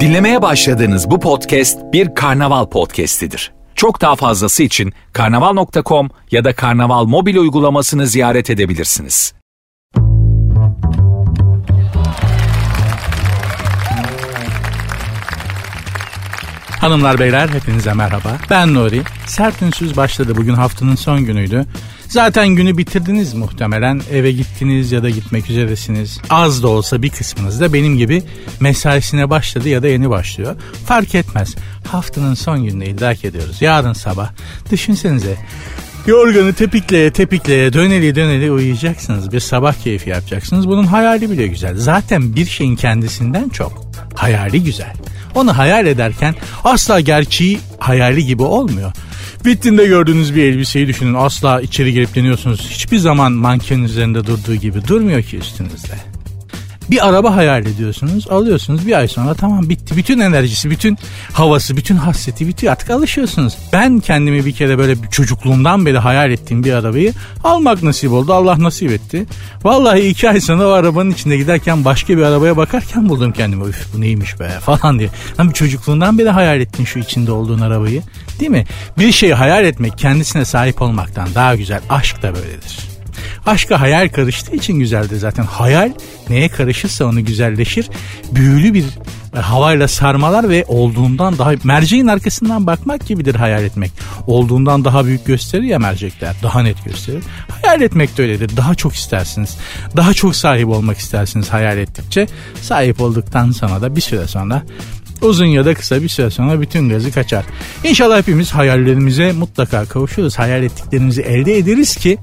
Dinlemeye başladığınız bu podcast bir karnaval podcastidir. Çok daha fazlası için karnaval.com ya da karnaval mobil uygulamasını ziyaret edebilirsiniz. Hanımlar beyler hepinize merhaba. Ben Nuri. Sert ünsüz başladı bugün haftanın son günüydü. Zaten günü bitirdiniz muhtemelen. Eve gittiniz ya da gitmek üzeresiniz. Az da olsa bir kısmınız da benim gibi mesaisine başladı ya da yeni başlıyor. Fark etmez. Haftanın son gününü idrak ediyoruz. Yarın sabah. Düşünsenize. Yorganı tepikleye tepikleye döneli döneli uyuyacaksınız. Bir sabah keyfi yapacaksınız. Bunun hayali bile güzel. Zaten bir şeyin kendisinden çok. Hayali güzel. Onu hayal ederken asla gerçeği hayali gibi olmuyor. Vitrinde gördüğünüz bir elbiseyi düşünün. Asla içeri girip deniyorsunuz. Hiçbir zaman manken üzerinde durduğu gibi durmuyor ki üstünüzde. Bir araba hayal ediyorsunuz. Alıyorsunuz bir ay sonra tamam bitti. Bütün enerjisi, bütün havası, bütün hasreti bitiyor. Artık alışıyorsunuz. Ben kendimi bir kere böyle çocukluğumdan beri hayal ettiğim bir arabayı almak nasip oldu. Allah nasip etti. Vallahi iki ay sonra o arabanın içinde giderken başka bir arabaya bakarken buldum kendimi. Üf bu neymiş be falan diye. Lan çocukluğundan beri hayal ettin şu içinde olduğun arabayı. Değil mi? Bir şeyi hayal etmek kendisine sahip olmaktan daha güzel. Aşk da böyledir. Aşka hayal karıştığı için güzeldir zaten. Hayal neye karışırsa onu güzelleşir. Büyülü bir e, havayla sarmalar ve olduğundan daha merceğin arkasından bakmak gibidir hayal etmek. Olduğundan daha büyük gösterir ya mercekler. Daha net gösterir. Hayal etmek de öyledir. Daha çok istersiniz. Daha çok sahip olmak istersiniz hayal ettikçe. Sahip olduktan sonra da bir süre sonra Uzun ya da kısa bir süre sonra bütün gazı kaçar. İnşallah hepimiz hayallerimize mutlaka kavuşuruz. Hayal ettiklerimizi elde ederiz ki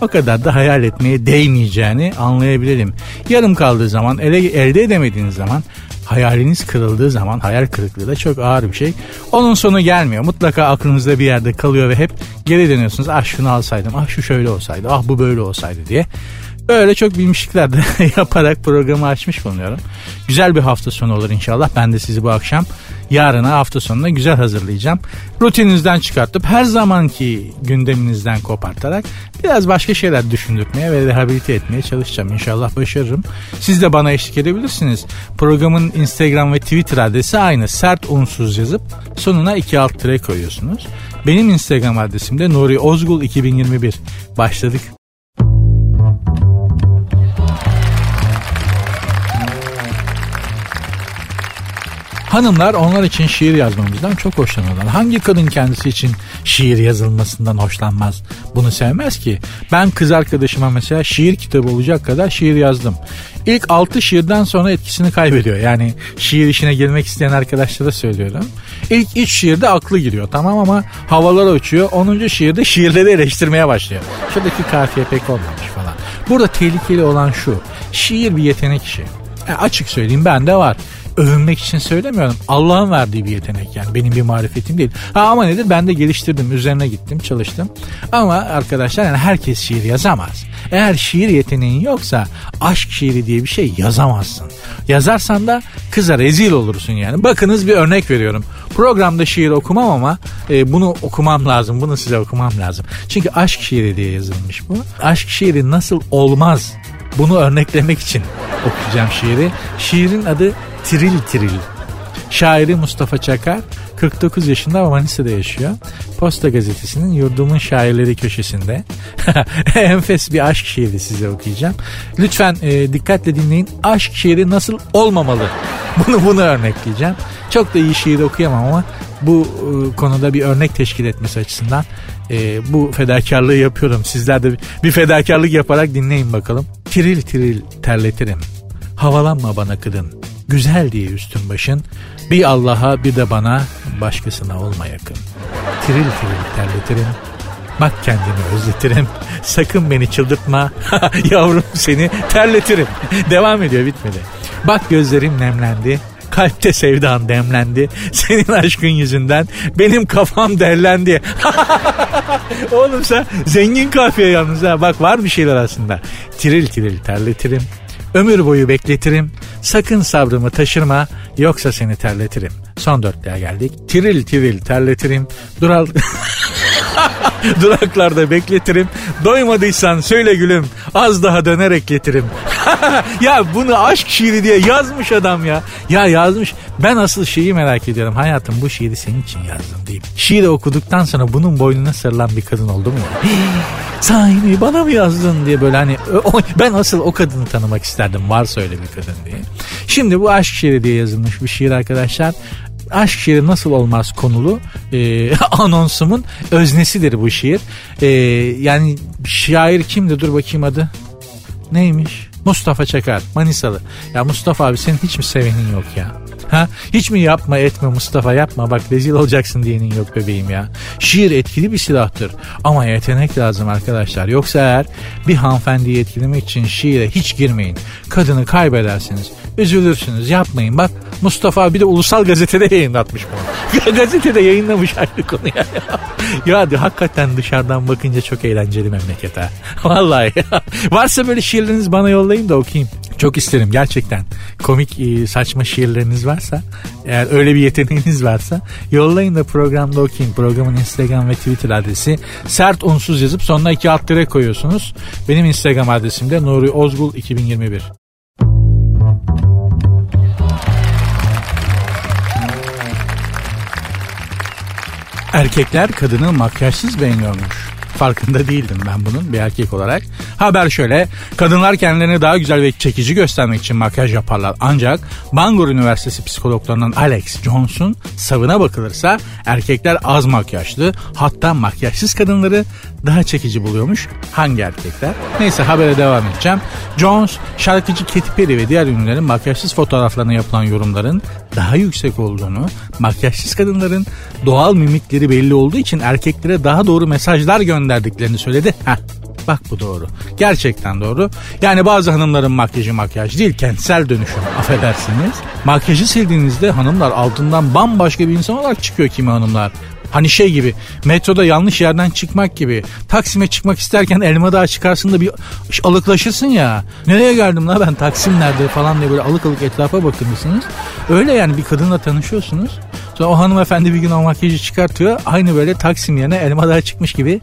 o kadar da hayal etmeye değmeyeceğini anlayabilelim. Yarım kaldığı zaman, ele, elde edemediğiniz zaman hayaliniz kırıldığı zaman hayal kırıklığı da çok ağır bir şey. Onun sonu gelmiyor. Mutlaka aklınızda bir yerde kalıyor ve hep geri dönüyorsunuz. Ah şunu alsaydım, ah şu şöyle olsaydı, ah bu böyle olsaydı diye. Böyle çok bilmişlikler de yaparak programı açmış bulunuyorum. Güzel bir hafta sonu olur inşallah. Ben de sizi bu akşam yarına hafta sonuna güzel hazırlayacağım. Rutininizden çıkartıp her zamanki gündeminizden kopartarak biraz başka şeyler düşündürtmeye ve rehabilite etmeye çalışacağım. İnşallah başarırım. Siz de bana eşlik edebilirsiniz. Programın Instagram ve Twitter adresi aynı. Sert unsuz yazıp sonuna iki alt tire koyuyorsunuz. Benim Instagram adresim de Nuri Ozgul 2021. Başladık. Hanımlar onlar için şiir yazmamızdan çok hoşlanırlar. Hangi kadın kendisi için şiir yazılmasından hoşlanmaz? Bunu sevmez ki. Ben kız arkadaşıma mesela şiir kitabı olacak kadar şiir yazdım. İlk 6 şiirden sonra etkisini kaybediyor. Yani şiir işine girmek isteyen arkadaşlara söylüyorum. İlk 3 şiirde aklı giriyor tamam ama havalara uçuyor. 10. şiirde şiirleri eleştirmeye başlıyor. Şuradaki kafiye pek olmamış falan. Burada tehlikeli olan şu. Şiir bir yetenek işi. E, açık söyleyeyim bende var övünmek için söylemiyorum. Allah'ın verdiği bir yetenek yani. Benim bir marifetim değil. Ha ama nedir? Ben de geliştirdim. Üzerine gittim, çalıştım. Ama arkadaşlar yani herkes şiir yazamaz. Eğer şiir yeteneğin yoksa aşk şiiri diye bir şey yazamazsın. Yazarsan da kıza rezil olursun yani. Bakınız bir örnek veriyorum. Programda şiir okumam ama e, bunu okumam lazım. Bunu size okumam lazım. Çünkü aşk şiiri diye yazılmış bu. Aşk şiiri nasıl olmaz bunu örneklemek için okuyacağım şiiri. Şiirin adı Tiril Tiril. Şairi Mustafa Çakar 49 yaşında ama Manisa'da yaşıyor. Posta gazetesinin yurdumun şairleri köşesinde. Enfes bir aşk şiiri size okuyacağım. Lütfen e, dikkatle dinleyin. Aşk şiiri nasıl olmamalı? Bunu bunu örnekleyeceğim. Çok da iyi şiir okuyamam ama bu e, konuda bir örnek teşkil etmesi açısından e, bu fedakarlığı yapıyorum. Sizler de bir fedakarlık yaparak dinleyin bakalım. Tiril tiril terletirim. Havalanma bana kıdın güzel diye üstün başın. Bir Allah'a bir de bana başkasına olma yakın. Tiril tiril terletirim. Bak kendimi özletirim. Sakın beni çıldırtma. Yavrum seni terletirim. Devam ediyor bitmedi. Bak gözlerim nemlendi. Kalpte sevdan demlendi. Senin aşkın yüzünden benim kafam derlendi. Oğlum sen zengin kafiye yalnız ha. Bak var bir şeyler aslında. Tiril tiril terletirim. Ömür boyu bekletirim. Sakın sabrımı taşırma yoksa seni terletirim. Son dörtlüğe geldik. Tiril tiril terletirim. Dural... Duraklarda bekletirim. Doymadıysan söyle gülüm. Az daha döner ekletirim. ya bunu aşk şiiri diye yazmış adam ya. Ya yazmış. Ben asıl şeyi merak ediyorum. Hayatım bu şiiri senin için yazdım deyip. Şiiri okuduktan sonra bunun boynuna sarılan bir kadın oldu mu ya? Sahi bana mı yazdın diye böyle hani ben asıl o kadını tanımak isterdim varsa öyle bir kadın diye. Şimdi bu aşk şiiri diye yazılmış bir şiir arkadaşlar aşk şiiri nasıl olmaz konulu e, anonsumun öznesidir bu şiir. E, yani şair kimdi dur bakayım adı. Neymiş? Mustafa Çakar Manisalı. Ya Mustafa abi senin hiç mi sevenin yok ya? Ha? Hiç mi yapma etme Mustafa yapma bak rezil olacaksın diyenin yok bebeğim ya. Şiir etkili bir silahtır ama yetenek lazım arkadaşlar. Yoksa eğer bir hanımefendiyi etkilemek için şiire hiç girmeyin. Kadını kaybedersiniz. Üzülürsünüz yapmayın. Bak Mustafa bir de ulusal gazetede yayınlatmış bunu. gazetede yayınlamış aynı konuyu. ya hadi hakikaten dışarıdan bakınca çok eğlenceli memleket ha. Vallahi Varsa böyle şiirleriniz bana yollayın da okuyayım. Çok isterim gerçekten. Komik e, saçma şiirleriniz varsa eğer öyle bir yeteneğiniz varsa yollayın da programda okuyayım. Programın Instagram ve Twitter adresi sert unsuz yazıp sonuna iki alt dire koyuyorsunuz. Benim Instagram adresim de Nuri Ozgul 2021. Erkekler kadını makyajsız beğeniyormuş. Farkında değildim ben bunun bir erkek olarak. Haber şöyle. Kadınlar kendilerini daha güzel ve çekici göstermek için makyaj yaparlar. Ancak Bangor Üniversitesi psikologlarından Alex Johnson savına bakılırsa erkekler az makyajlı hatta makyajsız kadınları daha çekici buluyormuş. Hangi erkekler? Neyse habere devam edeceğim. Jones şarkıcı Katy Perry ve diğer ünlülerin makyajsız fotoğraflarına yapılan yorumların daha yüksek olduğunu, makyajsız kadınların doğal mimikleri belli olduğu için erkeklere daha doğru mesajlar gönderdiklerini söyledi. Heh, Bak bu doğru. Gerçekten doğru. Yani bazı hanımların makyajı makyaj değil kentsel dönüşüm affedersiniz. Makyajı sildiğinizde hanımlar altından bambaşka bir insan olarak çıkıyor kimi hanımlar. Hani şey gibi metroda yanlış yerden çıkmak gibi. Taksim'e çıkmak isterken elma daha çıkarsın da bir alıklaşırsın ya. Nereye geldim la ben Taksim nerede falan diye böyle alık alık etrafa bakınırsınız. Öyle yani bir kadınla tanışıyorsunuz. Sonra o hanımefendi bir gün o makyajı çıkartıyor. Aynı böyle Taksim yerine elma daha çıkmış gibi.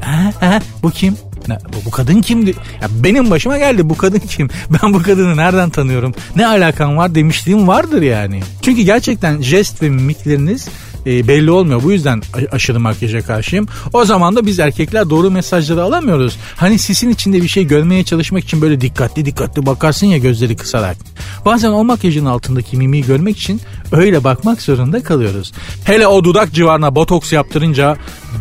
Ha, ha, bu kim? Ne, bu, bu kadın kimdi? Ya benim başıma geldi bu kadın kim? Ben bu kadını nereden tanıyorum? Ne alakam var demişliğim vardır yani. Çünkü gerçekten jest ve mimikleriniz e, belli olmuyor. Bu yüzden aşırı makyaja karşıyım. O zaman da biz erkekler doğru mesajları alamıyoruz. Hani sisin içinde bir şey görmeye çalışmak için böyle dikkatli dikkatli bakarsın ya gözleri kısarak. Bazen o makyajın altındaki mimiği görmek için öyle bakmak zorunda kalıyoruz. Hele o dudak civarına botoks yaptırınca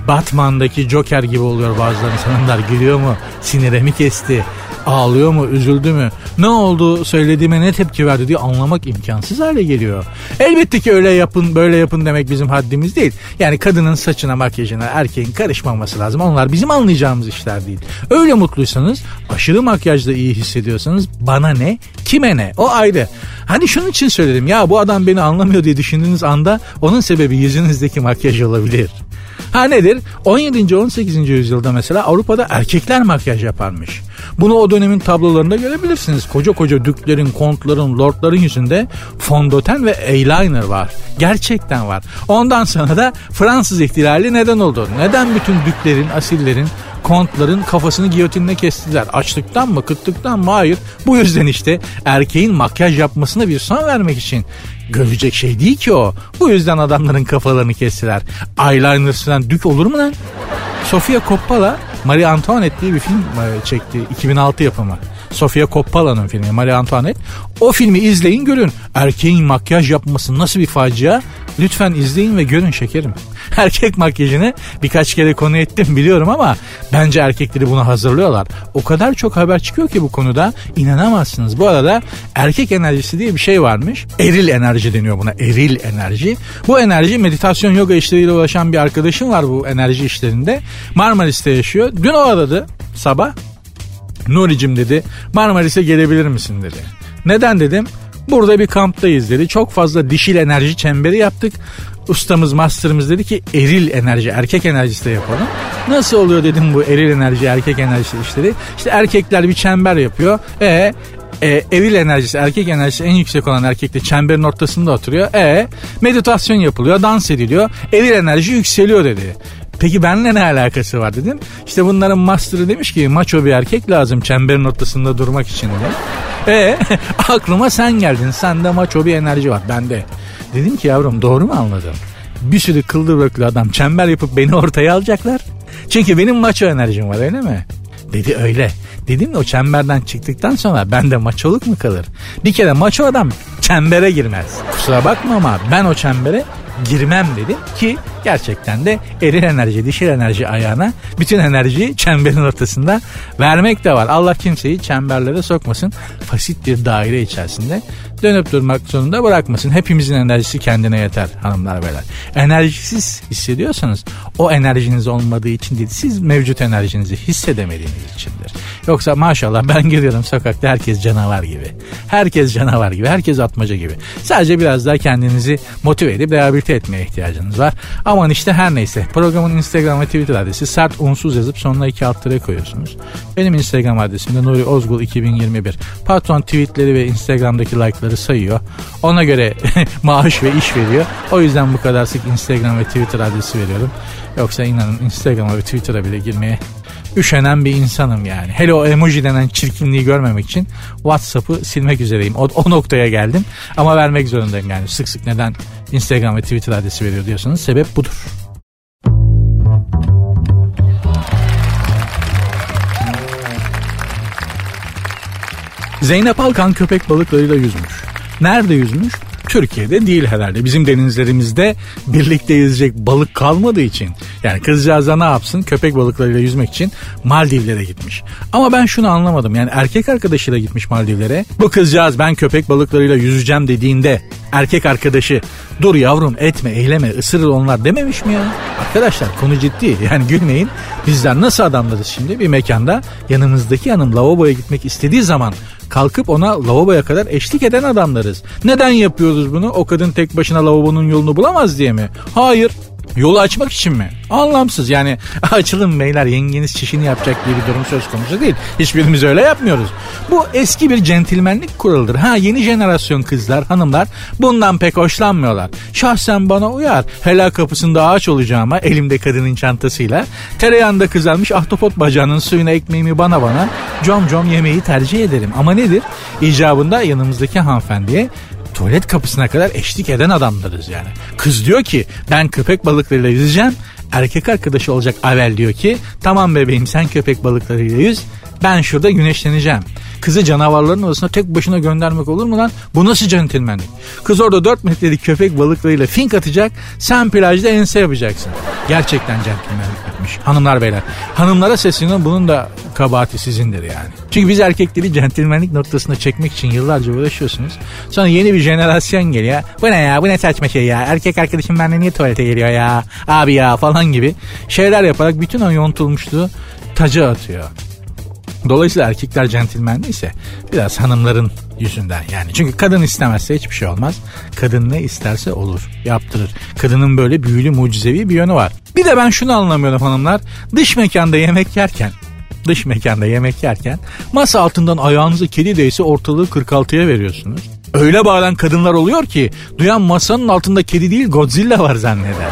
Batman'daki Joker gibi oluyor bazıları insanlar gülüyor mu? Sinire mi kesti? Ağlıyor mu? Üzüldü mü? Ne oldu? Söylediğime ne tepki verdi diye anlamak imkansız hale geliyor. Elbette ki öyle yapın böyle yapın demek bizim haddimiz değil. Yani kadının saçına makyajına erkeğin karışmaması lazım. Onlar bizim anlayacağımız işler değil. Öyle mutluysanız aşırı makyajda iyi hissediyorsanız bana ne kime ne o ayrı. Hani şunun için söyledim ya bu adam beni anlamıyor diye düşündüğünüz anda onun sebebi yüzünüzdeki makyaj olabilir. Ha nedir? 17. 18. yüzyılda mesela Avrupa'da erkekler makyaj yaparmış. Bunu o dönemin tablolarında görebilirsiniz. Koca koca düklerin, kontların, lordların yüzünde fondöten ve eyeliner var. Gerçekten var. Ondan sonra da Fransız ihtilali neden oldu? Neden bütün düklerin, asillerin, kontların kafasını giyotinle kestiler? Açlıktan mı, kıtlıktan mı? Hayır. Bu yüzden işte erkeğin makyaj yapmasına bir son vermek için görecek şey değil ki o. Bu yüzden adamların kafalarını kestiler. Eyeliner süren dük olur mu lan? Sofia Coppola Marie Antoinette diye bir film e, çekti. 2006 yapımı. Sofia Coppola'nın filmi Marie Antoinette. O filmi izleyin görün. Erkeğin makyaj yapması nasıl bir facia? Lütfen izleyin ve görün şekerim. Erkek makyajını birkaç kere konu ettim biliyorum ama bence erkekleri buna hazırlıyorlar. O kadar çok haber çıkıyor ki bu konuda inanamazsınız. Bu arada erkek enerjisi diye bir şey varmış. Eril enerji deniyor buna. Eril enerji. Bu enerji meditasyon yoga işleriyle uğraşan bir arkadaşım var bu enerji işlerinde. Marmaris'te yaşıyor. Dün o aradı sabah. Nuri'cim dedi Marmaris'e gelebilir misin dedi. Neden dedim? Burada bir kamptayız dedi. Çok fazla dişil enerji çemberi yaptık. Ustamız, masterımız dedi ki eril enerji, erkek enerjisi de yapalım. Nasıl oluyor dedim bu eril enerji, erkek enerjisi işleri. İşte erkekler bir çember yapıyor. E e, eril enerjisi, erkek enerjisi en yüksek olan erkek de çemberin ortasında oturuyor. E meditasyon yapılıyor, dans ediliyor. Eril enerji yükseliyor dedi. Peki benimle ne alakası var dedim. İşte bunların master'ı demiş ki maço bir erkek lazım çemberin ortasında durmak için de. E aklıma sen geldin. Sende maço bir enerji var bende. Dedim ki yavrum doğru mu anladım? Bir sürü kıllı böklü adam çember yapıp beni ortaya alacaklar. Çünkü benim maço enerjim var öyle mi? Dedi öyle. Dedim ya o çemberden çıktıktan sonra bende maçoluk mu kalır? Bir kere maço adam çembere girmez. Kusura bakma ama ben o çembere girmem dedim ki gerçekten de eril enerji, dişil enerji ayağına bütün enerjiyi çemberin ortasında vermek de var. Allah kimseyi çemberlere sokmasın. Fasit bir daire içerisinde dönüp durmak zorunda bırakmasın. Hepimizin enerjisi kendine yeter hanımlar beyler. Enerjisiz hissediyorsanız o enerjiniz olmadığı için değil siz mevcut enerjinizi hissedemediğiniz içindir. Yoksa maşallah ben görüyorum sokakta herkes canavar gibi. Herkes canavar gibi. Herkes atmaca gibi. Sadece biraz daha kendinizi motive edip rehabilite etmeye ihtiyacınız var. Aman işte her neyse. Programın Instagram ve Twitter adresi sert unsuz yazıp sonuna iki alt koyuyorsunuz. Benim Instagram adresim de Nuri Ozgul 2021. Patron tweetleri ve Instagram'daki like'ları sayıyor. Ona göre maaş ve iş veriyor. O yüzden bu kadar sık Instagram ve Twitter adresi veriyorum. Yoksa inanın Instagram'a ve Twitter'a bile girmeye üşenen bir insanım yani. Hele o emoji denen çirkinliği görmemek için WhatsApp'ı silmek üzereyim. O, o noktaya geldim ama vermek zorundayım yani. Sık sık neden Instagram ve Twitter adresi veriyor diyorsanız sebep budur. Zeynep Alkan köpek balıklarıyla yüzmüş. Nerede yüzmüş? Türkiye'de değil herhalde. Bizim denizlerimizde birlikte yüzecek balık kalmadığı için. Yani kızcağız da ne yapsın köpek balıklarıyla yüzmek için Maldivlere gitmiş. Ama ben şunu anlamadım. Yani erkek arkadaşıyla gitmiş Maldivlere. Bu kızcağız ben köpek balıklarıyla yüzeceğim dediğinde erkek arkadaşı dur yavrum etme eyleme ısırır onlar dememiş mi ya? Arkadaşlar konu ciddi yani gülmeyin. Bizler nasıl adamlarız şimdi bir mekanda yanımızdaki hanım lavaboya gitmek istediği zaman kalkıp ona lavaboya kadar eşlik eden adamlarız. Neden yapıyoruz bunu? O kadın tek başına lavabonun yolunu bulamaz diye mi? Hayır. Yolu açmak için mi? Anlamsız yani açılın beyler yengeniz çişini yapacak diye bir durum söz konusu değil. Hiçbirimiz öyle yapmıyoruz. Bu eski bir centilmenlik kuralıdır. Ha yeni jenerasyon kızlar hanımlar bundan pek hoşlanmıyorlar. Şahsen bana uyar. Helal kapısında ağaç olacağıma elimde kadının çantasıyla tereyağında kızarmış ahtapot bacağının suyuna ekmeğimi bana bana com com yemeği tercih ederim. Ama nedir? İcabında yanımızdaki hanımefendiye tuvalet kapısına kadar eşlik eden adamlarız yani. Kız diyor ki ben köpek balıklarıyla yüzeceğim. Erkek arkadaşı olacak Avel diyor ki tamam bebeğim sen köpek balıklarıyla yüz ben şurada güneşleneceğim. Kızı canavarların arasına tek başına göndermek olur mu lan? Bu nasıl centilmenlik? Kız orada 4 metrelik köpek balıklarıyla fink atacak. Sen plajda ense yapacaksın. Gerçekten centilmenlik yapmış. Hanımlar beyler. Hanımlara sesleniyorum bunun da kabahati sizindir yani. Çünkü biz erkekleri centilmenlik noktasına çekmek için yıllarca uğraşıyorsunuz. Sonra yeni bir jenerasyon geliyor. Bu ne ya bu ne saçma şey ya. Erkek arkadaşım benimle niye tuvalete geliyor ya. Abi ya falan gibi şeyler yaparak bütün o yontulmuşluğu taca atıyor. Dolayısıyla erkekler centilmen ise biraz hanımların yüzünden yani. Çünkü kadın istemezse hiçbir şey olmaz. Kadın ne isterse olur, yaptırır. Kadının böyle büyülü mucizevi bir yönü var. Bir de ben şunu anlamıyorum hanımlar. Dış mekanda yemek yerken dış mekanda yemek yerken masa altından ayağınızı kedi değse ortalığı 46'ya veriyorsunuz. Öyle bağıran kadınlar oluyor ki duyan masanın altında kedi değil Godzilla var zanneder.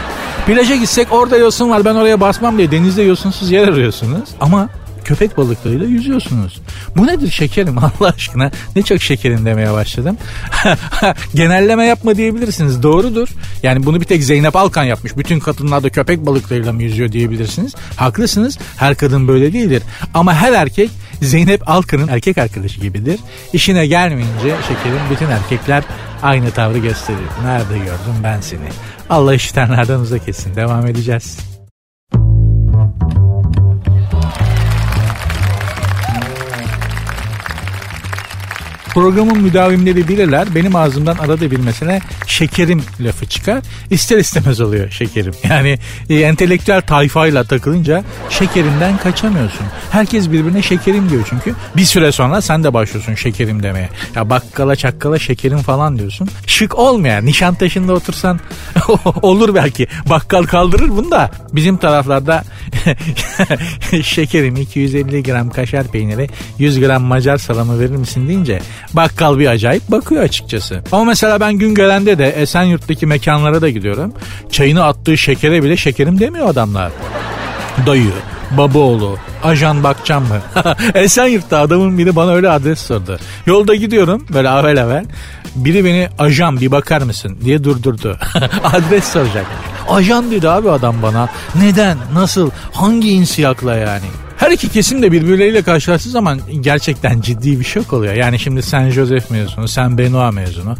Plaja gitsek orada yosun var ben oraya basmam diye denizde yosunsuz yer arıyorsunuz. Ama köpek balıklarıyla yüzüyorsunuz. Bu nedir şekerim Allah aşkına? Ne çok şekerim demeye başladım. Genelleme yapma diyebilirsiniz. Doğrudur. Yani bunu bir tek Zeynep Alkan yapmış. Bütün kadınlar da köpek balıklarıyla mı yüzüyor diyebilirsiniz. Haklısınız. Her kadın böyle değildir. Ama her erkek Zeynep Alkan'ın erkek arkadaşı gibidir. İşine gelmeyince şekerim bütün erkekler aynı tavrı gösterir. Nerede gördüm ben seni? Allah işitenlerden uzak etsin. Devam edeceğiz. Programın müdavimleri bilirler. Benim ağzımdan arada bir mesele şekerim lafı çıkar. İster istemez oluyor şekerim. Yani e, entelektüel tayfayla takılınca şekerinden kaçamıyorsun. Herkes birbirine şekerim diyor çünkü. Bir süre sonra sen de başlıyorsun şekerim demeye. Ya bakkala çakkala şekerim falan diyorsun. Şık olmayan Nişantaşı'nda otursan olur belki. Bakkal kaldırır bunu da. Bizim taraflarda şekerim 250 gram kaşar peyniri 100 gram Macar salamı verir misin deyince bakkal bir acayip bakıyor açıkçası. Ama mesela ben gün gelende de Esenyurt'taki mekanlara da gidiyorum. Çayını attığı şekere bile şekerim demiyor adamlar. dayı, babaoğlu, ajan bakacağım mı? Esenyurt'ta adamın biri bana öyle adres sordu. Yolda gidiyorum böyle avel avel. Biri beni ajan bir bakar mısın diye durdurdu. adres soracak. Ajan dedi abi adam bana. Neden? Nasıl? Hangi insiyakla yani? Her iki kesim de birbirleriyle karşılaştığı zaman gerçekten ciddi bir şok oluyor. Yani şimdi sen Joseph mezunu, sen Benoit mezunu,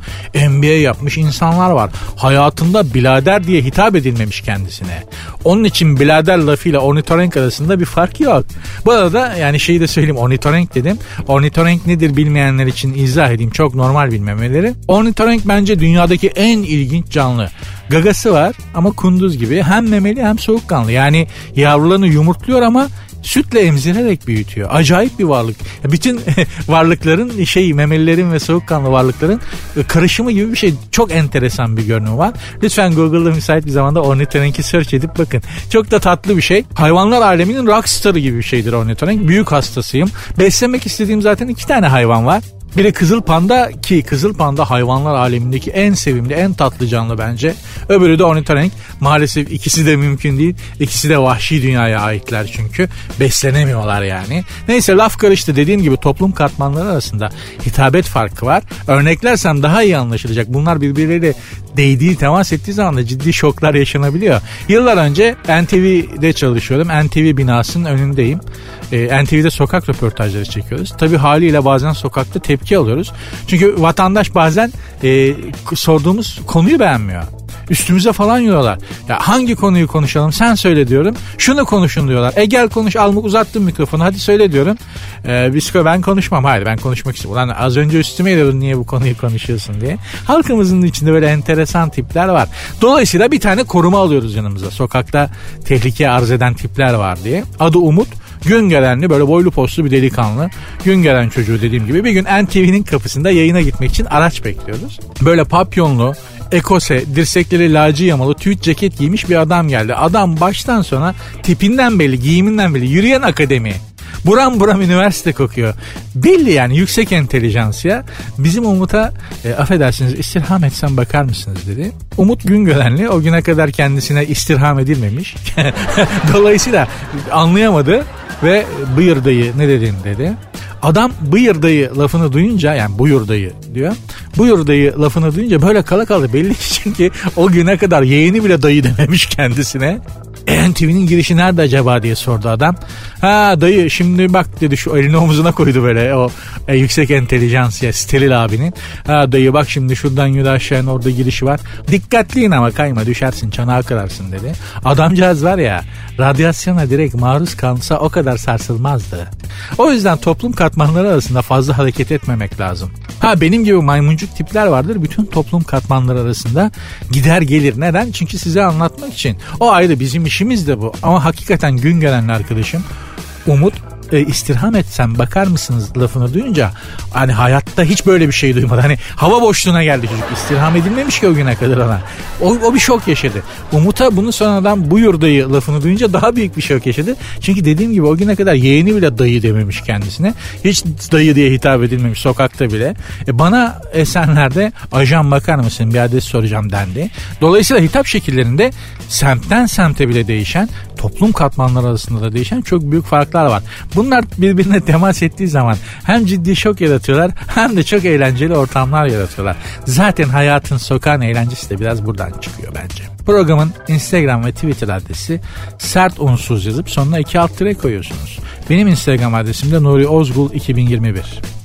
MBA yapmış insanlar var. Hayatında bilader diye hitap edilmemiş kendisine. Onun için bilader lafıyla ornitorenk arasında bir fark yok. Bu arada yani şeyi de söyleyeyim ornitorenk dedim. Ornitorenk nedir bilmeyenler için izah edeyim. Çok normal bilmemeleri. Ornitorenk bence dünyadaki en ilginç canlı. Gagası var ama kunduz gibi hem memeli hem soğukkanlı. Yani yavrularını yumurtluyor ama sütle emzirerek büyütüyor. Acayip bir varlık. Bütün varlıkların şey memelilerin ve soğukkanlı varlıkların e, karışımı gibi bir şey. Çok enteresan bir görünüm var. Lütfen Google'da müsait bir zamanda ornitorenki search edip bakın. Çok da tatlı bir şey. Hayvanlar aleminin rockstarı gibi bir şeydir ornitorenk. Büyük hastasıyım. Beslemek istediğim zaten iki tane hayvan var. Biri kızıl panda ki kızıl panda hayvanlar alemindeki en sevimli, en tatlı canlı bence. Öbürü de ornitorenk. Maalesef ikisi de mümkün değil. İkisi de vahşi dünyaya aitler çünkü. Beslenemiyorlar yani. Neyse laf karıştı. Dediğim gibi toplum katmanları arasında hitabet farkı var. Örneklersem daha iyi anlaşılacak. Bunlar birbirleriyle değdiği, temas ettiği zaman da ciddi şoklar yaşanabiliyor. Yıllar önce NTV'de çalışıyordum. NTV binasının önündeyim. Ee, NTV'de sokak röportajları çekiyoruz. Tabii haliyle bazen sokakta tepki alıyoruz. Çünkü vatandaş bazen e, sorduğumuz konuyu beğenmiyor. Üstümüze falan yiyorlar. Ya hangi konuyu konuşalım sen söyle diyorum. Şunu konuşun diyorlar. E gel konuş al uzattım mikrofonu hadi söyle diyorum. Ee, Bisko ben konuşmam. Hayır ben konuşmak istiyorum. Ulan az önce üstüme yiyordun niye bu konuyu konuşuyorsun diye. Halkımızın içinde böyle enteresan tipler var. Dolayısıyla bir tane koruma alıyoruz yanımıza. Sokakta tehlike arz eden tipler var diye. Adı Umut. Gün gelenli böyle boylu postlu bir delikanlı. Gün gelen çocuğu dediğim gibi bir gün NTV'nin kapısında yayına gitmek için araç bekliyoruz. Böyle papyonlu, ekose, dirsekleri lacı yamalı, tüyt ceket giymiş bir adam geldi. Adam baştan sona tipinden belli, giyiminden belli. Yürüyen akademi. Buram buram üniversite kokuyor. Belli yani yüksek entelijansiya. Bizim Umut'a e, affedersiniz istirham etsem bakar mısınız dedi. Umut Güngörenli o güne kadar kendisine istirham edilmemiş. Dolayısıyla anlayamadı ve buyur dayı ne dedin dedi. Adam buyur dayı lafını duyunca yani buyur dayı diyor. Buyur dayı lafını duyunca böyle kala kaldı belli ki çünkü o güne kadar yeğeni bile dayı dememiş kendisine. NTV'nin girişi nerede acaba diye sordu adam. Ha dayı şimdi bak dedi şu elini omuzuna koydu böyle o e, yüksek entelijansiya steril abinin. Ha dayı bak şimdi şuradan yürü aşağı orada girişi var. Dikkatliyin ama kayma düşersin çanağı kırarsın dedi. Adamcağız var ya radyasyona direkt maruz kalsa o kadar sarsılmazdı. O yüzden toplum katmanları arasında fazla hareket etmemek lazım. Ha benim gibi maymuncuk tipler vardır bütün toplum katmanları arasında gider gelir. Neden? Çünkü size anlatmak için. O ayrı bizim işimiz de bu. Ama hakikaten gün gelen arkadaşım Umut e, istirham etsem bakar mısınız lafını duyunca hani hayatta hiç böyle bir şey duymadı. Hani hava boşluğuna geldi çocuk. istirham edilmemiş ki o güne kadar ona. O, o bir şok yaşadı. Umut'a bunu sonradan buyur dayı lafını duyunca daha büyük bir şok yaşadı. Çünkü dediğim gibi o güne kadar yeğeni bile dayı dememiş kendisine. Hiç dayı diye hitap edilmemiş sokakta bile. E, bana Esenler'de ajan bakar mısın bir adres soracağım dendi. Dolayısıyla hitap şekillerinde semtten semte bile değişen toplum katmanları arasında da değişen çok büyük farklar var. Bunlar birbirine temas ettiği zaman hem ciddi şok yaratıyorlar hem de çok eğlenceli ortamlar yaratıyorlar. Zaten hayatın sokağın eğlencesi de biraz buradan çıkıyor bence. Programın Instagram ve Twitter adresi sert unsuz yazıp sonuna iki alt tire koyuyorsunuz. Benim Instagram adresim de Nuri Ozgul 2021.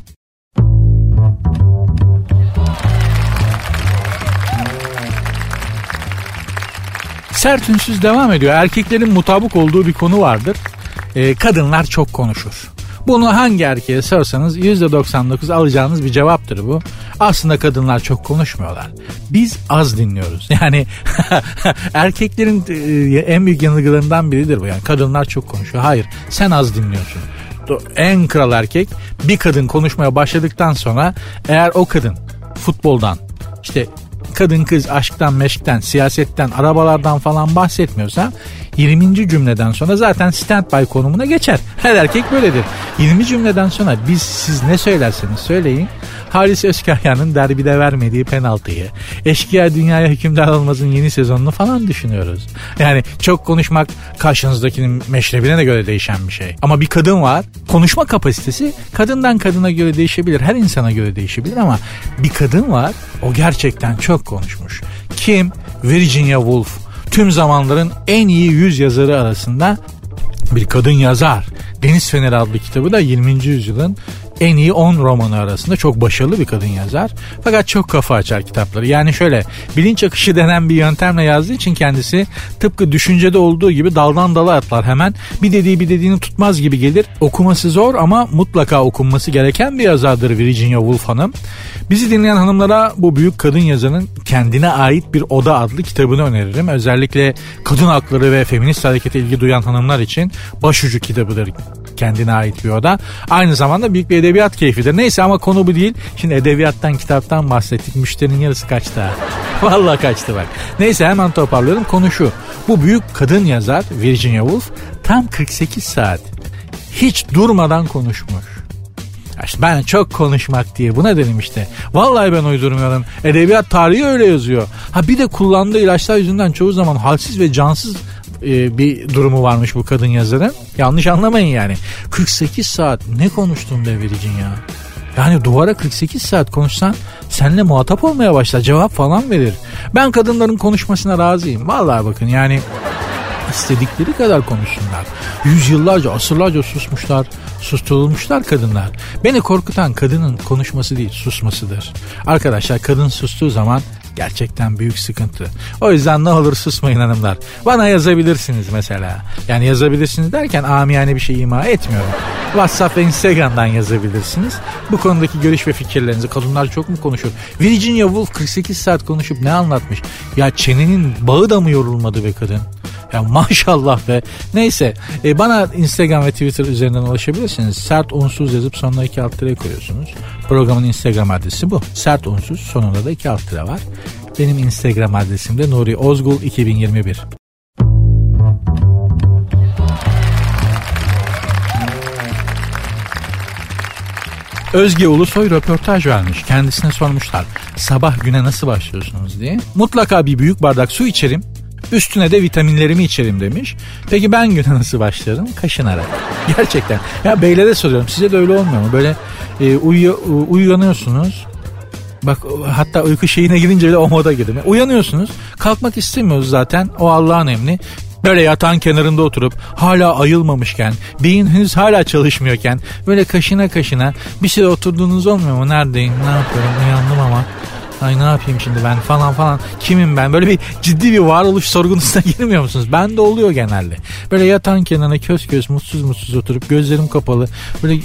Sert ünsüz devam ediyor. Erkeklerin mutabık olduğu bir konu vardır e, kadınlar çok konuşur. Bunu hangi erkeğe sorsanız %99 alacağınız bir cevaptır bu. Aslında kadınlar çok konuşmuyorlar. Biz az dinliyoruz. Yani erkeklerin e, en büyük yanılgılarından biridir bu. Yani kadınlar çok konuşuyor. Hayır sen az dinliyorsun. En kral erkek bir kadın konuşmaya başladıktan sonra eğer o kadın futboldan işte kadın kız aşktan meşkten siyasetten arabalardan falan bahsetmiyorsa 20. cümleden sonra zaten standby konumuna geçer. Her erkek böyledir. 20 cümleden sonra biz siz ne söylerseniz söyleyin Halis Özkaya'nın derbide vermediği penaltıyı, Eşkıya Dünyaya Hükümdar Olmaz'ın yeni sezonunu falan düşünüyoruz. Yani çok konuşmak karşınızdakinin meşrebine de göre değişen bir şey. Ama bir kadın var, konuşma kapasitesi kadından kadına göre değişebilir, her insana göre değişebilir ama bir kadın var, o gerçekten çok konuşmuş. Kim? Virginia Woolf. Tüm zamanların en iyi yüz yazarı arasında bir kadın yazar. Deniz Feneri adlı kitabı da 20. yüzyılın en iyi 10 romanı arasında çok başarılı bir kadın yazar. Fakat çok kafa açar kitapları. Yani şöyle bilinç akışı denen bir yöntemle yazdığı için kendisi tıpkı düşüncede olduğu gibi daldan dala atlar hemen. Bir dediği bir dediğini tutmaz gibi gelir. Okuması zor ama mutlaka okunması gereken bir yazardır Virginia Woolf Hanım. Bizi dinleyen hanımlara bu büyük kadın yazarın kendine ait bir oda adlı kitabını öneririm. Özellikle kadın hakları ve feminist harekete ilgi duyan hanımlar için başucu kitabıdır kendine ait bir oda. Aynı zamanda büyük bir edebiyat keyfidir. Neyse ama konu bu değil. Şimdi edebiyattan, kitaptan bahsettik. Müşterinin yarısı kaçtı. Vallahi kaçtı bak. Neyse hemen toparlıyorum. Konu şu. Bu büyük kadın yazar Virginia Woolf tam 48 saat hiç durmadan konuşmuş. İşte ben çok konuşmak diye buna dedim işte. Vallahi ben uydurmuyorum. Edebiyat tarihi öyle yazıyor. Ha bir de kullandığı ilaçlar yüzünden çoğu zaman halsiz ve cansız e, bir durumu varmış bu kadın yazarın. Yanlış anlamayın yani. 48 saat ne konuştun be Virgin ya? Yani duvara 48 saat konuşsan seninle muhatap olmaya başlar cevap falan verir. Ben kadınların konuşmasına razıyım. Vallahi bakın yani istedikleri kadar konuşsunlar. Yüzyıllarca, asırlarca susmuşlar, susturulmuşlar kadınlar. Beni korkutan kadının konuşması değil, susmasıdır. Arkadaşlar kadın sustuğu zaman gerçekten büyük sıkıntı. O yüzden ne olur susmayın hanımlar. Bana yazabilirsiniz mesela. Yani yazabilirsiniz derken amiyane bir şey ima etmiyorum. WhatsApp ve Instagram'dan yazabilirsiniz. Bu konudaki görüş ve fikirlerinizi kadınlar çok mu konuşur? Virginia Woolf 48 saat konuşup ne anlatmış? Ya çenenin bağı da mı yorulmadı be kadın? Ya maşallah be. Neyse e, bana Instagram ve Twitter üzerinden ulaşabilirsiniz. Sert unsuz yazıp sonuna iki alt tire koyuyorsunuz. Programın Instagram adresi bu. Sert unsuz sonunda da iki alt tire var. Benim Instagram adresim de Nuri Ozgul 2021. Özge Ulusoy röportaj vermiş. Kendisine sormuşlar sabah güne nasıl başlıyorsunuz diye. Mutlaka bir büyük bardak su içerim. Üstüne de vitaminlerimi içerim demiş. Peki ben güne nasıl başlarım? Kaşınarak. Gerçekten. Ya beylere soruyorum. Size de öyle olmuyor mu? Böyle e, uyuyor, uyanıyorsunuz. Bak hatta uyku şeyine girince bile o moda girdim. Uyanıyorsunuz. Kalkmak istemiyoruz zaten. O Allah'ın emri. Böyle yatağın kenarında oturup hala ayılmamışken, beyin henüz hala çalışmıyorken böyle kaşına kaşına bir süre oturduğunuz olmuyor mu? Neredeyim? Ne yapıyorum? Uyandım ama Ay ne yapayım şimdi ben falan falan. Kimim ben? Böyle bir ciddi bir varoluş sorgunusuna girmiyor musunuz? Ben de oluyor genelde. Böyle yatan kenarına köz köz mutsuz mutsuz oturup gözlerim kapalı. Böyle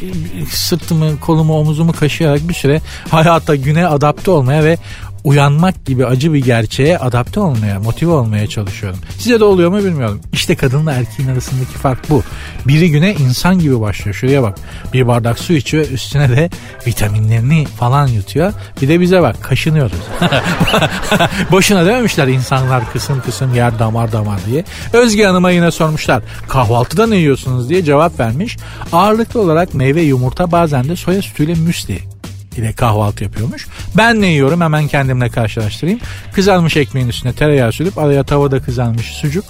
sırtımı kolumu omuzumu kaşıyarak bir süre hayata güne adapte olmaya ve uyanmak gibi acı bir gerçeğe adapte olmaya, motive olmaya çalışıyorum. Size de oluyor mu bilmiyorum. İşte kadınla erkeğin arasındaki fark bu. Biri güne insan gibi başlıyor. Şuraya bak. Bir bardak su içiyor üstüne de vitaminlerini falan yutuyor. Bir de bize bak kaşınıyoruz. Boşuna dememişler insanlar kısım kısım yer damar damar diye. Özge Hanım'a yine sormuşlar. Kahvaltıda ne yiyorsunuz diye cevap vermiş. Ağırlıklı olarak meyve yumurta bazen de soya sütüyle müsli ile kahvaltı yapıyormuş. Ben ne yiyorum hemen kendimle karşılaştırayım. Kızarmış ekmeğin üstüne tereyağı sürüp araya tavada kızarmış sucuk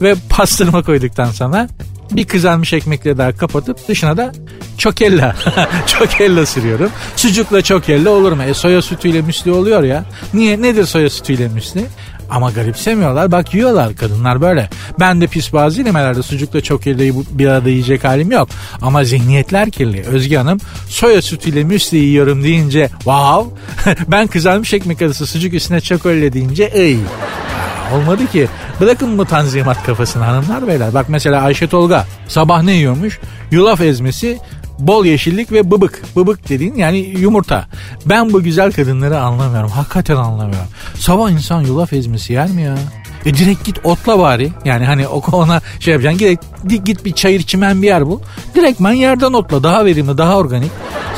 ve pastırma koyduktan sonra bir kızarmış ekmekle daha kapatıp dışına da çokella. çokella sürüyorum. Sucukla çokella olur mu? E soya sütüyle müsli oluyor ya. Niye? Nedir soya sütüyle müsli? Ama garipsemiyorlar. Bak yiyorlar kadınlar böyle. Ben de pis bazı yemelerde sucukla çok elde bir arada yiyecek halim yok. Ama zihniyetler kirli. Özge Hanım soya sütüyle müsli yiyorum deyince wow. ben kızarmış ekmek arası sucuk üstüne çikolata deyince ey. Olmadı ki. Bırakın bu tanzimat kafasını hanımlar beyler. Bak mesela Ayşe Tolga sabah ne yiyormuş? Yulaf ezmesi, bol yeşillik ve bıbık. Bıbık dediğin yani yumurta. Ben bu güzel kadınları anlamıyorum. Hakikaten anlamıyorum. Sabah insan yulaf ezmesi yer mi ya? E direkt git otla bari. Yani hani ona şey yapacaksın. Git, git bir çayır çimen bir yer bul. Direktman yerden otla. Daha verimli, daha organik.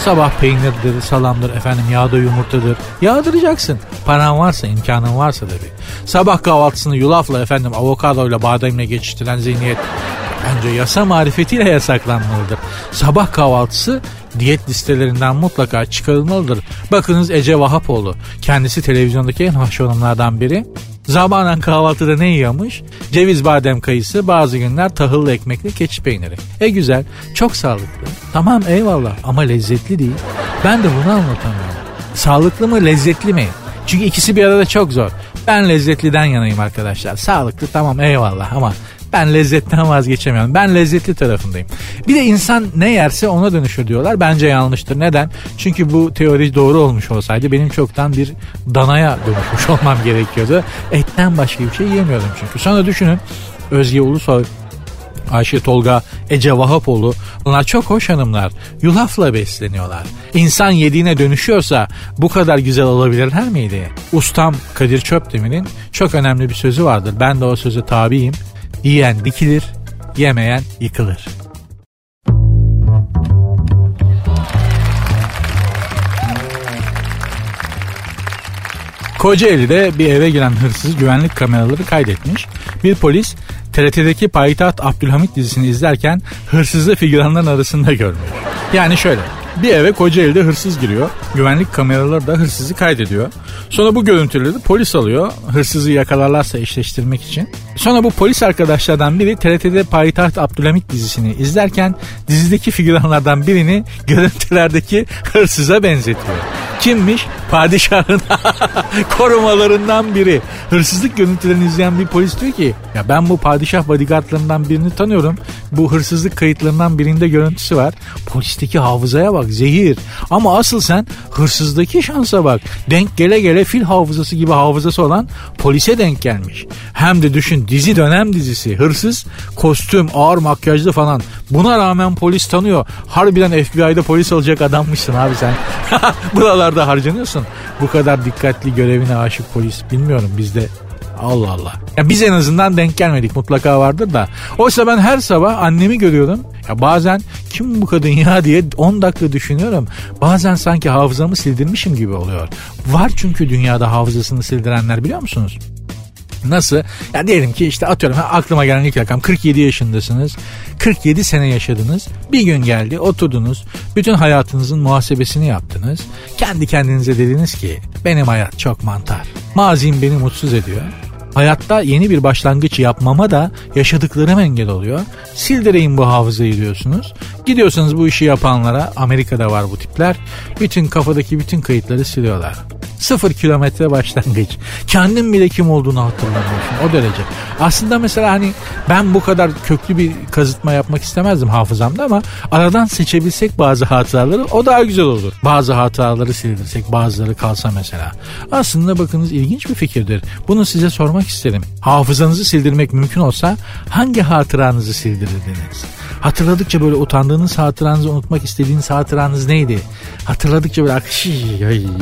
Sabah peynirdir, salamdır, efendim yağda yumurtadır. Yağdıracaksın. Paran varsa, imkanın varsa tabii. Sabah kahvaltısını yulafla efendim avokadoyla bademle geçiştiren zihniyet bence yasa marifetiyle yasaklanmalıdır. Sabah kahvaltısı diyet listelerinden mutlaka çıkarılmalıdır. Bakınız Ece Vahapoğlu kendisi televizyondaki en hoş hanımlardan biri. Zamanen kahvaltıda ne yiyormuş? Ceviz, badem, kayısı, bazı günler tahıllı ekmekli keçi peyniri. E güzel, çok sağlıklı. Tamam eyvallah ama lezzetli değil. Ben de bunu anlatamıyorum. Sağlıklı mı, lezzetli mi? Çünkü ikisi bir arada çok zor. Ben lezzetliden yanayım arkadaşlar. Sağlıklı tamam eyvallah ama ben lezzetten vazgeçemiyorum. Ben lezzetli tarafındayım. Bir de insan ne yerse ona dönüşür diyorlar. Bence yanlıştır. Neden? Çünkü bu teori doğru olmuş olsaydı benim çoktan bir danaya dönüşmüş olmam gerekiyordu. Etten başka bir şey yiyemiyordum çünkü. Sonra düşünün Özge Ulusoy Ayşe Tolga, Ece Vahapoğlu bunlar çok hoş hanımlar. Yulafla besleniyorlar. İnsan yediğine dönüşüyorsa bu kadar güzel olabilirler miydi? Ustam Kadir Çöpdemir'in çok önemli bir sözü vardır. Ben de o söze tabiyim. Yiyen dikilir, yemeyen yıkılır. Kocaeli'de bir eve giren hırsız güvenlik kameraları kaydetmiş. Bir polis TRT'deki Payitaht Abdülhamit dizisini izlerken hırsızı figüranların arasında görmüş. Yani şöyle bir eve Kocaeli'de hırsız giriyor. Güvenlik kameraları da hırsızı kaydediyor. Sonra bu görüntüleri polis alıyor. Hırsızı yakalarlarsa eşleştirmek için. Sonra bu polis arkadaşlardan biri TRT'de Payitaht Abdülhamit dizisini izlerken dizideki figüranlardan birini görüntülerdeki hırsıza benzetiyor. Kimmiş? Padişahın korumalarından biri. Hırsızlık görüntülerini izleyen bir polis diyor ki ya ben bu padişah bodyguardlarından birini tanıyorum. Bu hırsızlık kayıtlarından birinde görüntüsü var. Polisteki hafızaya bak zehir. Ama asıl sen hırsızdaki şansa bak. Denk gele gele fil hafızası gibi hafızası olan polise denk gelmiş. Hem de düşün dizi dönem dizisi. Hırsız, kostüm, ağır makyajlı falan. Buna rağmen polis tanıyor. Harbiden FBI'de polis olacak adammışsın abi sen. Buralarda harcanıyorsun. Bu kadar dikkatli görevine aşık polis. Bilmiyorum bizde Allah Allah. Ya biz en azından denk gelmedik mutlaka vardır da. Oysa ben her sabah annemi görüyorum. Ya bazen kim bu kadın ya diye 10 dakika düşünüyorum. Bazen sanki hafızamı sildirmişim gibi oluyor. Var çünkü dünyada hafızasını sildirenler biliyor musunuz? Nasıl? Ya diyelim ki işte atıyorum aklıma gelen ilk rakam 47 yaşındasınız. 47 sene yaşadınız. Bir gün geldi oturdunuz. Bütün hayatınızın muhasebesini yaptınız. Kendi kendinize dediniz ki benim hayat çok mantar. Mazim beni mutsuz ediyor. Hayatta yeni bir başlangıç yapmama da yaşadıklarım engel oluyor. Sildireyim bu hafızayı diyorsunuz. Gidiyorsunuz bu işi yapanlara Amerika'da var bu tipler. Bütün kafadaki bütün kayıtları siliyorlar. Sıfır kilometre başlangıç. Kendim bile kim olduğunu hatırlamıyorsun o derece. Aslında mesela hani ben bu kadar köklü bir kazıtma yapmak istemezdim hafızamda ama aradan seçebilsek bazı hatıraları o daha güzel olur. Bazı hatıraları sildirsek bazıları kalsa mesela. Aslında bakınız ilginç bir fikirdir. Bunu size sormak isterim. Hafızanızı sildirmek mümkün olsa hangi hatıranızı sildirirdiniz? Hatırladıkça böyle utandığınız hatıranızı unutmak istediğiniz hatıranız neydi? Hatırladıkça böyle akış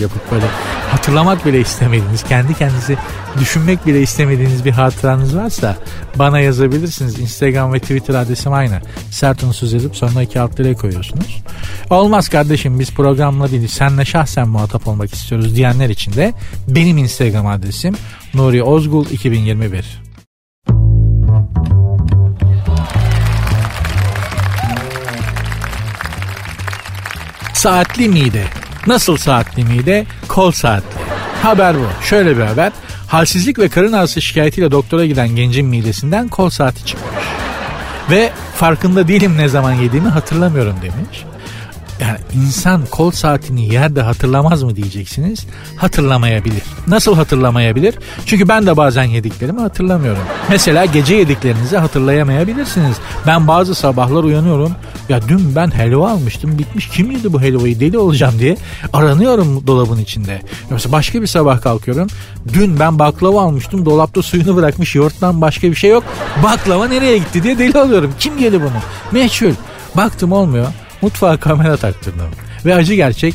yapıp böyle hatırlamak bile istemediğiniz, kendi kendinizi düşünmek bile istemediğiniz bir hatıranız varsa bana yazabilirsiniz. Instagram ve Twitter adresim aynı. Sert unsuz yazıp sonuna iki alt liraya koyuyorsunuz. Olmaz kardeşim biz programla değil senle şahsen muhatap olmak istiyoruz diyenler için de benim Instagram adresim Nuri Ozgul 2021. Saatli mide. Nasıl saatli mide? Kol saatli. Haber bu. Şöyle bir haber. Halsizlik ve karın ağrısı şikayetiyle doktora giden gencin midesinden kol saati çıkmış. Ve farkında değilim ne zaman yediğimi hatırlamıyorum demiş. Yani insan kol saatini yerde hatırlamaz mı diyeceksiniz? Hatırlamayabilir. Nasıl hatırlamayabilir? Çünkü ben de bazen yediklerimi hatırlamıyorum. Mesela gece yediklerinizi hatırlayamayabilirsiniz. Ben bazı sabahlar uyanıyorum. Ya dün ben helva almıştım bitmiş. Kim yedi bu helvayı deli olacağım diye aranıyorum dolabın içinde. Mesela başka bir sabah kalkıyorum. Dün ben baklava almıştım. Dolapta suyunu bırakmış. Yoğurttan başka bir şey yok. Baklava nereye gitti diye deli oluyorum. Kim yedi bunu? Meçhul. Baktım olmuyor. Mutfağa kamera taktırdım. Ve acı gerçek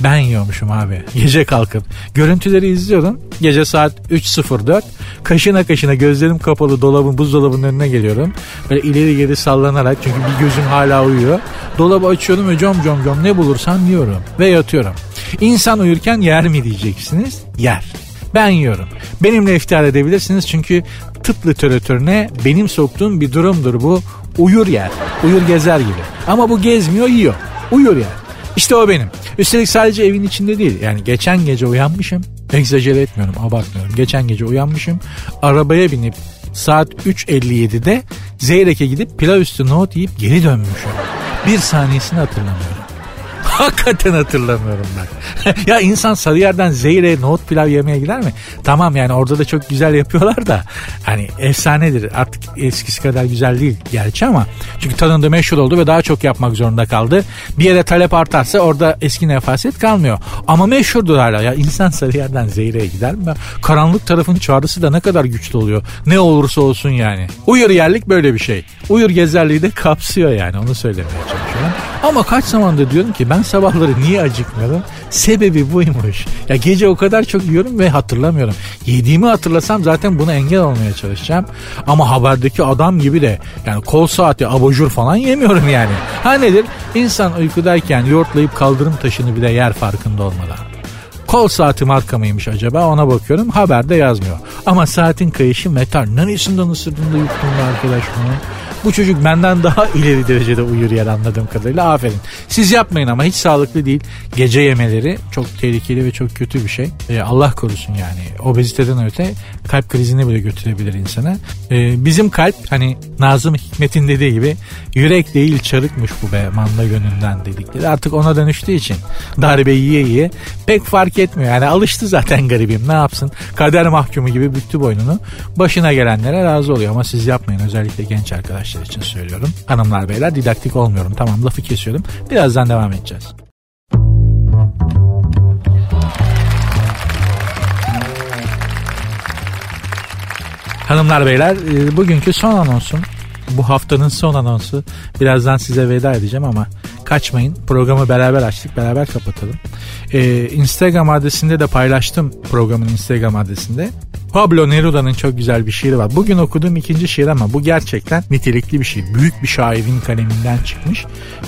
ben yiyormuşum abi. Gece kalkıp. Görüntüleri izliyorum. Gece saat 3.04. Kaşına kaşına gözlerim kapalı dolabın buzdolabının önüne geliyorum. Böyle ileri geri sallanarak çünkü bir gözüm hala uyuyor. Dolabı açıyorum ve com com com ne bulursam yiyorum. Ve yatıyorum. İnsan uyurken yer mi diyeceksiniz? Yer. Ben yiyorum. Benimle iftihar edebilirsiniz çünkü tıp literatürüne benim soktuğum bir durumdur bu. Uyur yer. Uyur gezer gibi. Ama bu gezmiyor yiyor. Uyur yer. İşte o benim. Üstelik sadece evin içinde değil. Yani geçen gece uyanmışım. Egzajere etmiyorum abartmıyorum. Geçen gece uyanmışım. Arabaya binip saat 3.57'de Zeyrek'e gidip pilav üstü nohut yiyip geri dönmüşüm. Bir saniyesini hatırlamıyorum. Hakikaten hatırlamıyorum ben. ya insan Sarıyer'den Zeyre nohut pilav yemeye gider mi? Tamam yani orada da çok güzel yapıyorlar da hani efsanedir. Artık eskisi kadar güzel değil gerçi ama çünkü tadında meşhur oldu ve daha çok yapmak zorunda kaldı. Bir yere talep artarsa orada eski nefaset kalmıyor. Ama meşhurdur hala. Ya insan Sarıyer'den Zeyre'ye gider mi? Karanlık tarafın çağrısı da ne kadar güçlü oluyor. Ne olursa olsun yani. Uyur yerlik böyle bir şey. Uyur gezerliği de kapsıyor yani onu söylemeye çalışıyorum. Ama kaç zamandır diyorum ki ben sabahları niye acıkmıyorum? Sebebi buymuş. Ya gece o kadar çok yiyorum ve hatırlamıyorum. Yediğimi hatırlasam zaten buna engel olmaya çalışacağım. Ama haberdeki adam gibi de yani kol saati abajur falan yemiyorum yani. Ha nedir? İnsan uykudayken yoğurtlayıp kaldırım taşını bile yer farkında olmadan. Kol saati marka mıymış acaba ona bakıyorum haberde yazmıyor. Ama saatin kayışı metal. Neresinden ısırdın da yuttun arkadaş bunu? Bu çocuk benden daha ileri derecede uyur yer anladığım kadarıyla aferin. Siz yapmayın ama hiç sağlıklı değil. Gece yemeleri çok tehlikeli ve çok kötü bir şey. Ee, Allah korusun yani. Obeziteden öte kalp krizine bile götürebilir insana. Ee, bizim kalp hani Nazım Hikmet'in dediği gibi yürek değil çarıkmış bu be manda gönlünden dedikleri. Artık ona dönüştüğü için darbe yiye yiye pek fark etmiyor. Yani alıştı zaten garibim ne yapsın. Kader mahkumu gibi büktü boynunu. Başına gelenlere razı oluyor ama siz yapmayın özellikle genç arkadaşlar için söylüyorum. Hanımlar beyler didaktik olmuyorum tamam lafı kesiyorum. Birazdan devam edeceğiz. Hanımlar beyler e, bugünkü son anonsum bu haftanın son anonsu. Birazdan size veda edeceğim ama kaçmayın. Programı beraber açtık. Beraber kapatalım. Ee, Instagram adresinde de paylaştım programın Instagram adresinde. Pablo Neruda'nın çok güzel bir şiiri var. Bugün okuduğum ikinci şiir ama bu gerçekten nitelikli bir şiir. Büyük bir şairin kaleminden çıkmış.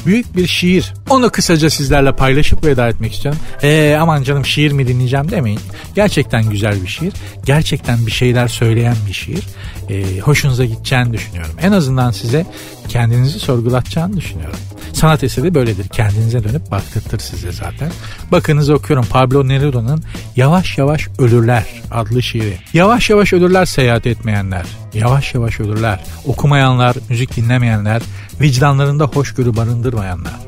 Büyük bir şiir. Onu kısaca sizlerle paylaşıp veda etmek istiyorum. Ee, aman canım şiir mi dinleyeceğim demeyin. Gerçekten güzel bir şiir. Gerçekten bir şeyler söyleyen bir şiir. Ee, hoşunuza gideceğini düşünüyorum. En azından size kendinizi sorgulatacağını düşünüyorum. Sanat eseri böyledir. Kendinize dönüp baktırtır size zaten. Bakınız okuyorum Pablo Neruda'nın Yavaş Yavaş Ölürler adlı şiiri. Yavaş yavaş ölürler seyahat etmeyenler. Yavaş yavaş ölürler. Okumayanlar, müzik dinlemeyenler, vicdanlarında hoşgörü barındırmayanlar.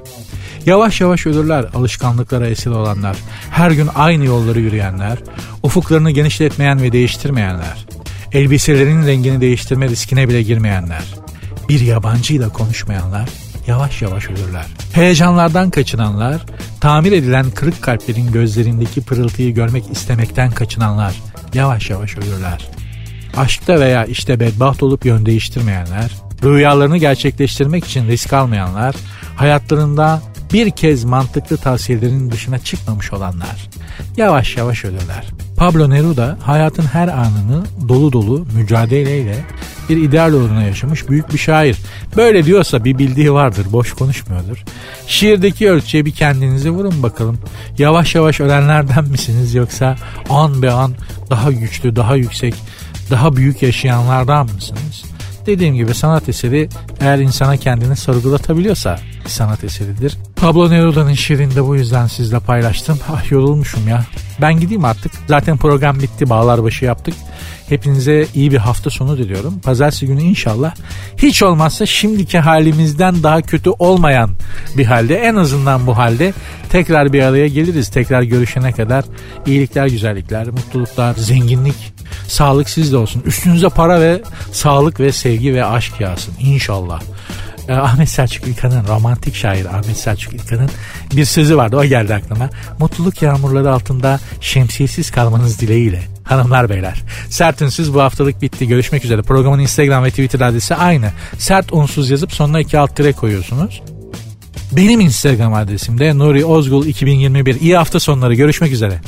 Yavaş yavaş ölürler alışkanlıklara esir olanlar, her gün aynı yolları yürüyenler, ufuklarını genişletmeyen ve değiştirmeyenler, elbiselerinin rengini değiştirme riskine bile girmeyenler, bir yabancıyla konuşmayanlar, yavaş yavaş ölürler. Heyecanlardan kaçınanlar, tamir edilen kırık kalplerin gözlerindeki pırıltıyı görmek istemekten kaçınanlar yavaş yavaş ölürler. Aşkta veya işte bedbaht olup yön değiştirmeyenler, rüyalarını gerçekleştirmek için risk almayanlar, hayatlarında bir kez mantıklı tavsiyelerin dışına çıkmamış olanlar yavaş yavaş ölürler. Pablo Neruda hayatın her anını dolu dolu mücadeleyle bir ideal uğruna yaşamış büyük bir şair. Böyle diyorsa bir bildiği vardır, boş konuşmuyordur. Şiirdeki ölçüye bir kendinizi vurun bakalım. Yavaş yavaş ölenlerden misiniz yoksa an be an daha güçlü, daha yüksek, daha büyük yaşayanlardan mısınız? Dediğim gibi sanat eseri eğer insana kendini sorgulatabiliyorsa sanat eseridir. Pablo Neruda'nın şiirini de bu yüzden sizle paylaştım. Ah yorulmuşum ya. Ben gideyim artık. Zaten program bitti. Bağlar başı yaptık. Hepinize iyi bir hafta sonu diliyorum. Pazartesi günü inşallah hiç olmazsa şimdiki halimizden daha kötü olmayan bir halde en azından bu halde tekrar bir araya geliriz. Tekrar görüşene kadar iyilikler, güzellikler, mutluluklar, zenginlik, sağlık sizde olsun. Üstünüze para ve sağlık ve sevgi ve aşk yağsın inşallah. Ee, Ahmet Selçuk İlkan'ın romantik şair Ahmet Selçuk İlkan'ın bir sözü vardı o geldi aklıma. Mutluluk yağmurları altında şemsiyesiz kalmanız dileğiyle. Hanımlar beyler sert ünsüz bu haftalık bitti. Görüşmek üzere. Programın Instagram ve Twitter adresi aynı. Sert unsuz yazıp sonuna iki alt tire koyuyorsunuz. Benim Instagram adresim de Nuri Ozgul 2021. İyi hafta sonları. Görüşmek üzere.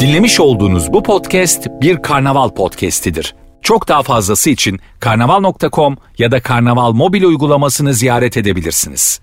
Dinlemiş olduğunuz bu podcast bir karnaval podcastidir. Çok daha fazlası için karnaval.com ya da karnaval mobil uygulamasını ziyaret edebilirsiniz.